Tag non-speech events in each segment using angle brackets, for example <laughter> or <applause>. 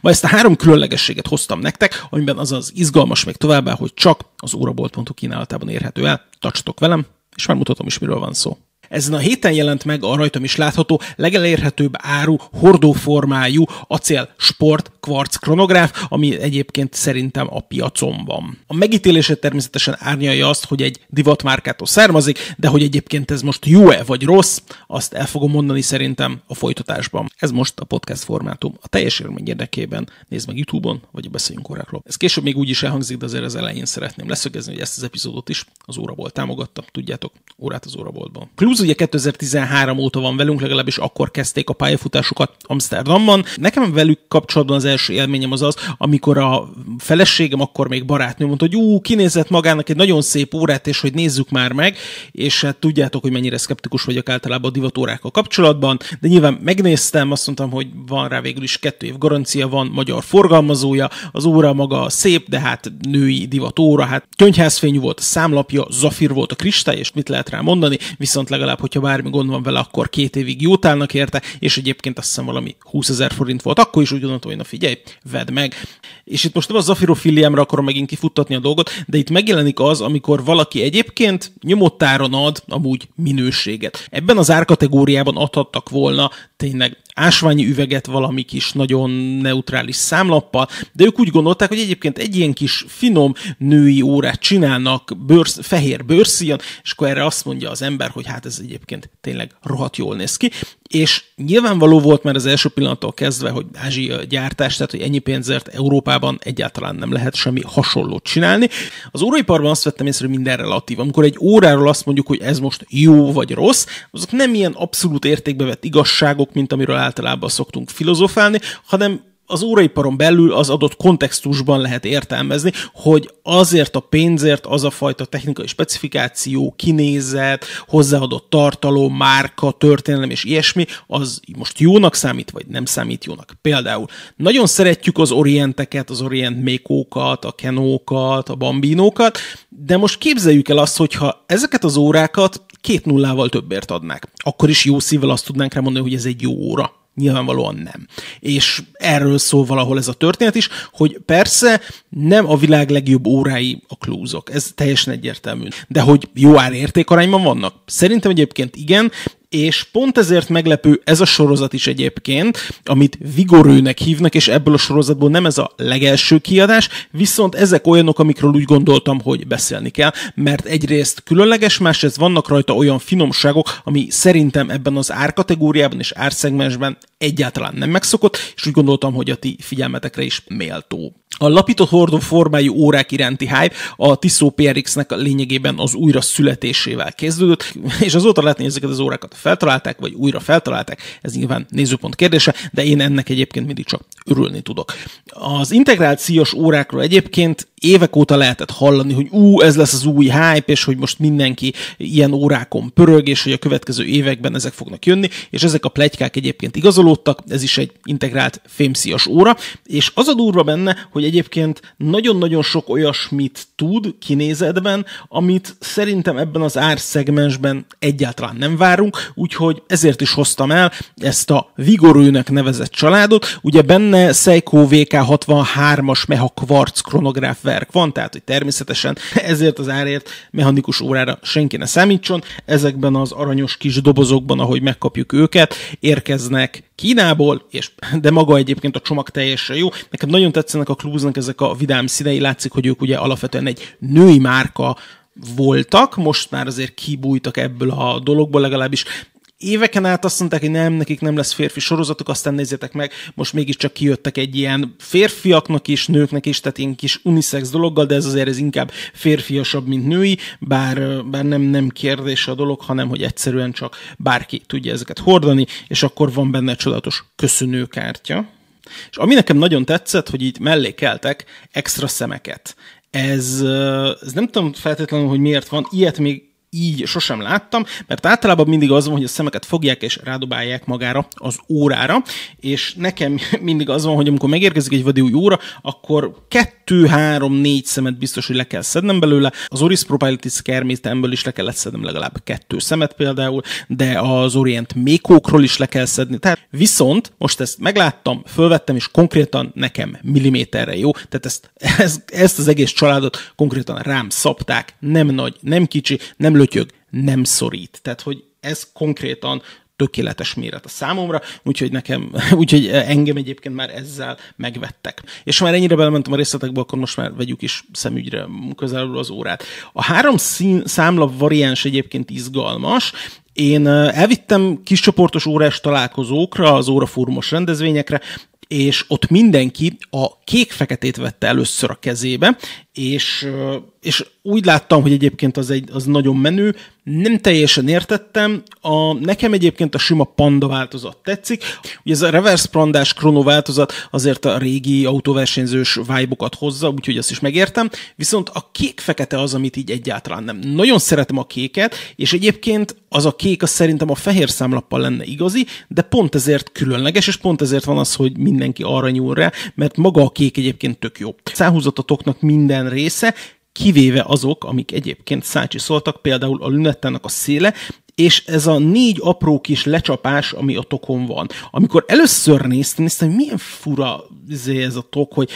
Ma ezt a három különlegességet hoztam nektek, amiben az az izgalmas még továbbá, hogy csak az órabolt.hu kínálatában érhető el. Tartsatok velem, és már mutatom is, miről van szó. Ezen a héten jelent meg a rajtam is látható legelérhetőbb áru hordóformájú acél sport kvarc kronográf, ami egyébként szerintem a piacon van. A megítélése természetesen árnyalja azt, hogy egy divatmárkától származik, de hogy egyébként ez most jó-e vagy rossz, azt el fogom mondani szerintem a folytatásban. Ez most a podcast formátum. A teljes élmény érdekében nézd meg YouTube-on, vagy a beszéljünk órákról. Ez később még úgy is elhangzik, de azért az elején szeretném leszögezni, hogy ezt az epizódot is az óraból támogatta. Tudjátok, órát az óraboltban. Clues ugye 2013 óta van velünk, legalábbis akkor kezdték a pályafutásukat Amsterdamban. Nekem velük kapcsolatban az első élményem az az, amikor a feleségem, akkor még barátnő mondta, hogy ú, kinézett magának egy nagyon szép órát, és hogy nézzük már meg, és hát tudjátok, hogy mennyire szkeptikus vagyok általában a divatórákkal kapcsolatban, de nyilván megnéztem, azt mondtam, hogy van rá végül is kettő év garancia, van magyar forgalmazója, az óra maga szép, de hát női divatóra, hát gyöngyházfényű volt a számlapja, zafír volt a kristály, és mit lehet rá mondani, viszont legalább, hogyha bármi gond van vele, akkor két évig jót állnak érte, és egyébként azt hiszem valami 20 ezer forint volt. Akkor is úgy gondoltam, hogy na figyelj, vedd meg. És itt most nem a zafirofiliámra akarom megint kifuttatni a dolgot, de itt megjelenik az, amikor valaki egyébként nyomottáron ad amúgy minőséget. Ebben az árkategóriában adhattak volna tényleg ásványi üveget valami kis nagyon neutrális számlappal, de ők úgy gondolták, hogy egyébként egy ilyen kis finom női órát csinálnak bőrsz, fehér bőrszíjon, és akkor erre azt mondja az ember, hogy hát ez egyébként tényleg rohadt jól néz ki, és nyilvánvaló volt már az első pillanattól kezdve, hogy Ázsia gyártás, tehát hogy ennyi pénzért Európában egyáltalán nem lehet semmi hasonlót csinálni. Az óraiparban azt vettem észre, hogy minden relatív. Amikor egy óráról azt mondjuk, hogy ez most jó vagy rossz, azok nem ilyen abszolút értékbe vett igazságok, mint amiről általában szoktunk filozofálni, hanem az óraiparon belül az adott kontextusban lehet értelmezni, hogy azért a pénzért az a fajta technikai specifikáció, kinézet, hozzáadott tartalom, márka, történelem és ilyesmi, az most jónak számít, vagy nem számít jónak. Például nagyon szeretjük az orienteket, az orient mékókat, a kenókat, a bambinókat, de most képzeljük el azt, hogyha ezeket az órákat két nullával többért adnák, akkor is jó szívvel azt tudnánk rá hogy ez egy jó óra Nyilvánvalóan nem. És erről szól valahol ez a történet is, hogy persze nem a világ legjobb órái a klúzok, ez teljesen egyértelmű. De hogy jó ár értékarányban vannak? Szerintem egyébként igen, és pont ezért meglepő ez a sorozat is egyébként, amit Vigorőnek hívnak, és ebből a sorozatból nem ez a legelső kiadás, viszont ezek olyanok, amikről úgy gondoltam, hogy beszélni kell, mert egyrészt különleges, másrészt vannak rajta olyan finomságok, ami szerintem ebben az árkategóriában és árszegmensben egyáltalán nem megszokott, és úgy gondoltam, hogy a ti figyelmetekre is méltó. A lapított hordó formájú órák iránti hype a Tissot PRX-nek lényegében az újra születésével kezdődött, és azóta látni ezeket az órákat. Feltalálták, vagy újra feltalálták, ez nyilván nézőpont kérdése, de én ennek egyébként mindig csak örülni tudok. Az integrációs órákról egyébként évek óta lehetett hallani, hogy ú, ez lesz az új hype, és hogy most mindenki ilyen órákon pörög, és hogy a következő években ezek fognak jönni, és ezek a plegykák egyébként igazolódtak, ez is egy integrált fémszíjas óra, és az a durva benne, hogy egyébként nagyon-nagyon sok olyasmit tud kinézetben, amit szerintem ebben az árszegmensben egyáltalán nem várunk, úgyhogy ezért is hoztam el ezt a Vigorőnek nevezett családot, ugye benne Seiko VK63-as Meha Quartz kronográf verk van, tehát hogy természetesen <laughs> ezért az árért mechanikus órára senki ne számítson. Ezekben az aranyos kis dobozokban, ahogy megkapjuk őket, érkeznek Kínából, és, de maga egyébként a csomag teljesen jó. Nekem nagyon tetszenek a Cluesnak ezek a vidám színei, látszik, hogy ők ugye alapvetően egy női márka, voltak, most már azért kibújtak ebből a dologból, legalábbis éveken át azt mondták, hogy nem, nekik nem lesz férfi sorozatok, aztán nézzétek meg, most mégiscsak kijöttek egy ilyen férfiaknak is, nőknek is, tehát ilyen kis unisex dologgal, de ez azért ez inkább férfiasabb, mint női, bár, bár nem, nem kérdés a dolog, hanem hogy egyszerűen csak bárki tudja ezeket hordani, és akkor van benne egy csodálatos köszönőkártya. És ami nekem nagyon tetszett, hogy így mellé keltek extra szemeket. Ez, ez nem tudom feltétlenül, hogy miért van, ilyet még így sosem láttam, mert általában mindig az van, hogy a szemeket fogják és rádobálják magára az órára, és nekem <laughs> mindig az van, hogy amikor megérkezik egy vadi új óra, akkor kettő, három, négy szemet biztos, hogy le kell szednem belőle. Az Oris Propilatis kermétemből is le kellett szednem legalább kettő szemet például, de az Orient Mékókról is le kell szedni. Tehát viszont most ezt megláttam, fölvettem, és konkrétan nekem milliméterre jó. Tehát ezt, ezt, ezt az egész családot konkrétan rám szabták, nem nagy, nem kicsi, nem lötyög, nem szorít. Tehát, hogy ez konkrétan tökéletes méret a számomra, úgyhogy nekem, <laughs> úgyhogy engem egyébként már ezzel megvettek. És ha már ennyire belementem a részletekbe, akkor most már vegyük is szemügyre közelről az órát. A három szín, számla variáns egyébként izgalmas, én elvittem kiscsoportos órás találkozókra, az órafórumos rendezvényekre, és ott mindenki a kék-feketét vette először a kezébe, és, és úgy láttam, hogy egyébként az, egy, az nagyon menő, nem teljesen értettem, a, nekem egyébként a sima panda változat tetszik, ugye ez a reverse pandás krono változat azért a régi autóversenyzős vibe hozza, úgyhogy ezt is megértem, viszont a kék-fekete az, amit így egyáltalán nem. Nagyon szeretem a kéket, és egyébként az a kék az szerintem a fehér számlappal lenne igazi, de pont ezért különleges, és pont ezért van az, hogy mindenki arra nyúl rá, mert maga a kék egyébként tök jó. Száhúzatatoknak minden része, kivéve azok, amik egyébként szácsi szóltak, például a lünettának a széle, és ez a négy apró kis lecsapás, ami a tokon van. Amikor először néztem, néztem, hogy milyen fura izé ez a tok, hogy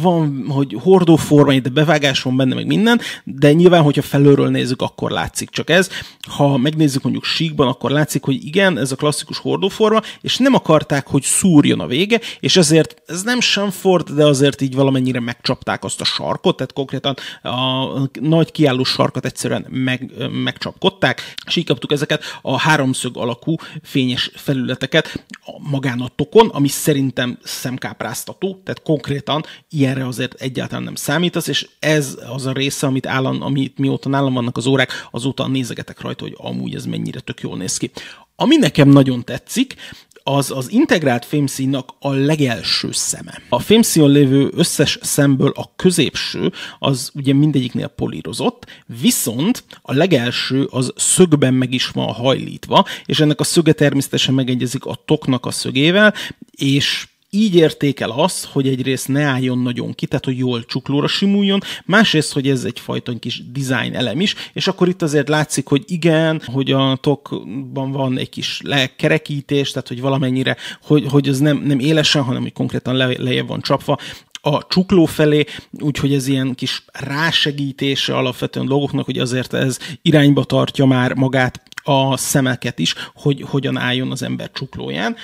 van, hogy hordóforma, de bevágás van benne, meg minden, de nyilván, hogyha felülről nézzük, akkor látszik csak ez. Ha megnézzük mondjuk síkban, akkor látszik, hogy igen, ez a klasszikus hordóforma, és nem akarták, hogy szúrjon a vége, és ezért ez nem Sanford, de azért így valamennyire megcsapták azt a sarkot, tehát konkrétan a nagy kiálló sarkat egyszerűen meg, megcsapkodták, és így kaptuk ezeket a háromszög alakú fényes felületeket magán a tokon, ami szerintem szemkáprá hibáztató, tehát konkrétan ilyenre azért egyáltalán nem számítasz, és ez az a része, amit, állam, amit mióta nálam vannak az órák, azóta nézegetek rajta, hogy amúgy ez mennyire tök jól néz ki. Ami nekem nagyon tetszik, az az integrált fémszínnak a legelső szeme. A fémszínon lévő összes szemből a középső, az ugye mindegyiknél polírozott, viszont a legelső az szögben meg is van hajlítva, és ennek a szöge természetesen megegyezik a toknak a szögével, és így értékel azt, hogy egyrészt ne álljon nagyon ki, tehát hogy jól csuklóra simuljon, másrészt, hogy ez egyfajta kis design elem is, és akkor itt azért látszik, hogy igen, hogy a tokban van egy kis lekerekítés, tehát hogy valamennyire, hogy, hogy ez nem, nem élesen, hanem hogy konkrétan le, lejjebb van csapva, a csukló felé, úgyhogy ez ilyen kis rásegítése alapvetően dolgoknak, hogy azért ez irányba tartja már magát a szemeket is, hogy hogyan álljon az ember csuklóján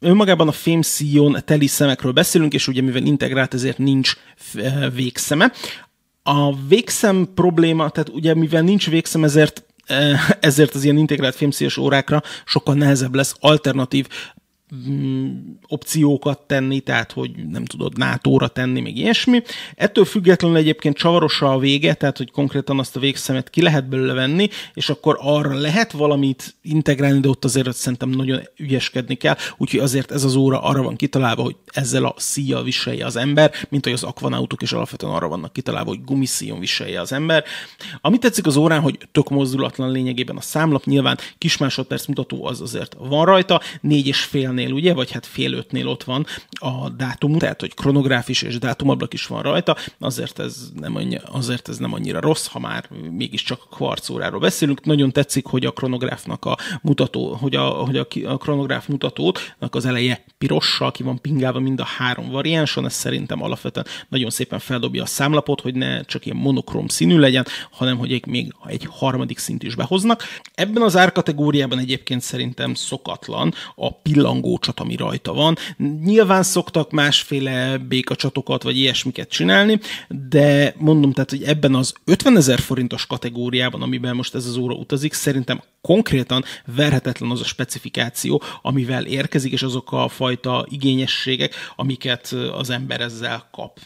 önmagában a fémszíjon teli szemekről beszélünk, és ugye mivel integrált, ezért nincs eh, végszeme. A végszem probléma, tehát ugye mivel nincs végszem, ezért eh, <laughs> ezért az ilyen integrált fémszíjas órákra sokkal nehezebb lesz alternatív opciókat tenni, tehát hogy nem tudod NATO-ra tenni, még ilyesmi. Ettől függetlenül egyébként csavaros a vége, tehát hogy konkrétan azt a végszemet ki lehet belőle venni, és akkor arra lehet valamit integrálni, de ott azért szerintem nagyon ügyeskedni kell, úgyhogy azért ez az óra arra van kitalálva, hogy ezzel a szíjjal viselje az ember, mint hogy az akvanautok is alapvetően arra vannak kitalálva, hogy gumiszíjon viselje az ember. Amit tetszik az órán, hogy tök mozdulatlan lényegében a számlap, nyilván kis másodperc mutató az azért van rajta, négy és félnél ötnél, ugye, vagy hát fél ötnél ott van a dátum, tehát hogy kronográf is és dátumablak is van rajta, azért ez nem, annyi, azért ez nem annyira rossz, ha már mégiscsak a kvarcóráról beszélünk. Nagyon tetszik, hogy a kronográfnak a mutató, hogy a, hogy a, a kronográf mutatónak az eleje pirossal ki van pingálva mind a három variánson, ez szerintem alapvetően nagyon szépen feldobja a számlapot, hogy ne csak ilyen monokrom színű legyen, hanem hogy egy, még egy harmadik szint is behoznak. Ebben az árkategóriában egyébként szerintem szokatlan a pillangó csat, ami rajta van. Nyilván szoktak másféle békacsatokat vagy ilyesmiket csinálni, de mondom, tehát, hogy ebben az 50 ezer forintos kategóriában, amiben most ez az óra utazik, szerintem konkrétan verhetetlen az a specifikáció, amivel érkezik, és azok a fajta igényességek, amiket az ember ezzel kap.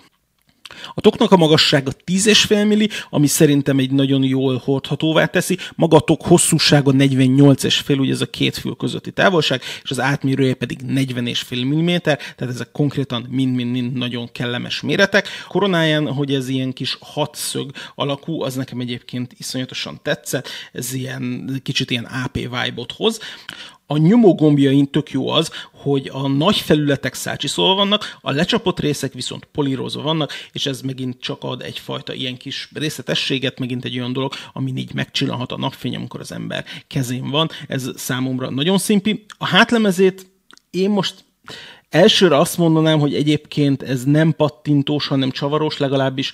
A toknak a magassága 10,5 milli, ami szerintem egy nagyon jól hordhatóvá teszi. Maga a tok hosszúsága 48,5, ugye ez a két fül közötti távolság, és az átmérője pedig 40,5 mm, tehát ezek konkrétan mind-mind-mind nagyon kellemes méretek. Koronáján, hogy ez ilyen kis hatszög alakú, az nekem egyébként iszonyatosan tetszett, ez ilyen kicsit ilyen AP vibe-ot hoz a nyomógombjain tök jó az, hogy a nagy felületek szácsiszolva vannak, a lecsapott részek viszont polírozva vannak, és ez megint csak ad egyfajta ilyen kis részletességet, megint egy olyan dolog, ami így megcsillanhat a napfény, amikor az ember kezén van. Ez számomra nagyon szimpi. A hátlemezét én most Elsőre azt mondanám, hogy egyébként ez nem pattintós, hanem csavaros, legalábbis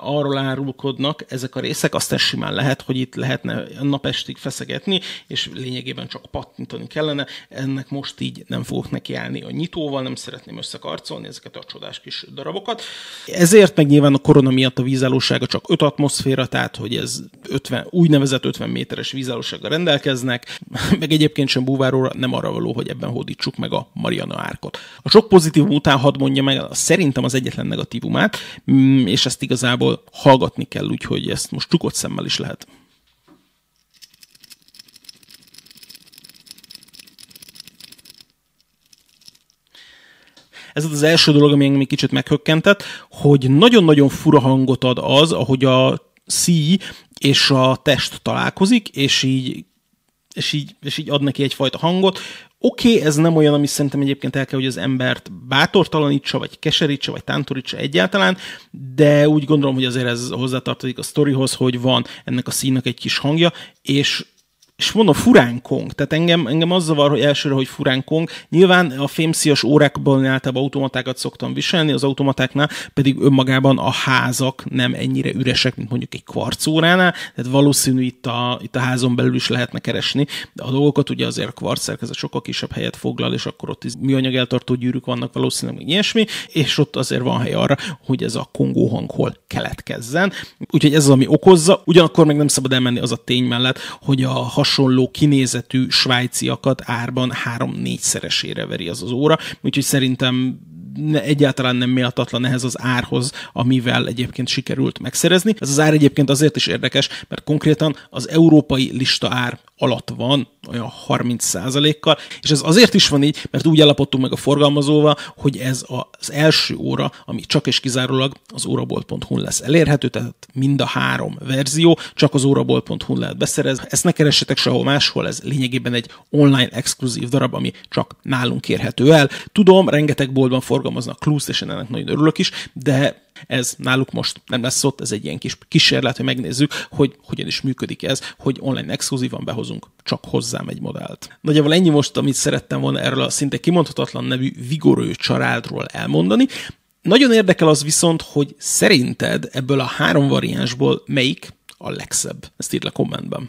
arról árulkodnak ezek a részek, aztán simán lehet, hogy itt lehetne napestig feszegetni, és lényegében csak pattintani kellene. Ennek most így nem fogok nekiállni a nyitóval, nem szeretném összekarcolni ezeket a csodás kis darabokat. Ezért meg nyilván a korona miatt a vízállósága csak 5 atmoszféra, tehát hogy ez 50, úgynevezett 50 méteres vízállósággal rendelkeznek, meg egyébként sem búváróra nem arra való, hogy ebben hódítsuk meg a Mariana árkot. A sok pozitívum után hadd mondja meg szerintem az egyetlen negatívumát, mm, és ezt igazából hallgatni kell, úgyhogy ezt most csukott szemmel is lehet. Ez az első dolog, ami engem kicsit meghökkentett, hogy nagyon-nagyon fura hangot ad az, ahogy a szíj és a test találkozik, és így és így, és így ad neki egyfajta hangot. Oké, okay, ez nem olyan, ami szerintem egyébként el kell, hogy az embert bátortalanítsa, vagy keserítse, vagy tántorítsa egyáltalán, de úgy gondolom, hogy azért ez hozzátartozik a sztorihoz, hogy van ennek a színnek egy kis hangja, és és mondom, furán kong. Tehát engem, engem az zavar, hogy elsőre, hogy furán kong. Nyilván a fémszias órákban általában automatákat szoktam viselni, az automatáknál pedig önmagában a házak nem ennyire üresek, mint mondjuk egy kvarcóránál, tehát valószínű itt a, itt a házon belül is lehetne keresni, de a dolgokat ugye azért a kvarc szerkezet sokkal kisebb helyet foglal, és akkor ott műanyag eltartó gyűrűk vannak valószínűleg még ilyesmi, és ott azért van hely arra, hogy ez a kongó hang hol keletkezzen. Úgyhogy ez az, ami okozza, ugyanakkor meg nem szabad elmenni az a tény mellett, hogy a hasonló kinézetű svájciakat árban három-négyszeresére veri az az óra, úgyhogy szerintem egyáltalán nem méltatlan ehhez az árhoz, amivel egyébként sikerült megszerezni. Ez az ár egyébként azért is érdekes, mert konkrétan az európai lista ár alatt van, olyan 30%-kal, és ez azért is van így, mert úgy állapodtunk meg a forgalmazóval, hogy ez az első óra, ami csak és kizárólag az órabolt.hu lesz elérhető, tehát mind a három verzió csak az órabolt.hu lehet beszerezni. Ezt ne keressetek sehol máshol, ez lényegében egy online exkluzív darab, ami csak nálunk érhető el. Tudom, rengeteg boltban forgalmaznak Klúzt, és ennek nagyon örülök is, de ez náluk most nem lesz ott, ez egy ilyen kis kísérlet, hogy megnézzük, hogy hogyan is működik ez, hogy online exkluzívan behozunk csak hozzám egy modellt. Nagyjából ennyi most, amit szerettem volna erről a szinte kimondhatatlan nevű vigorő családról elmondani. Nagyon érdekel az viszont, hogy szerinted ebből a három variánsból melyik a legszebb? Ezt írd le kommentben.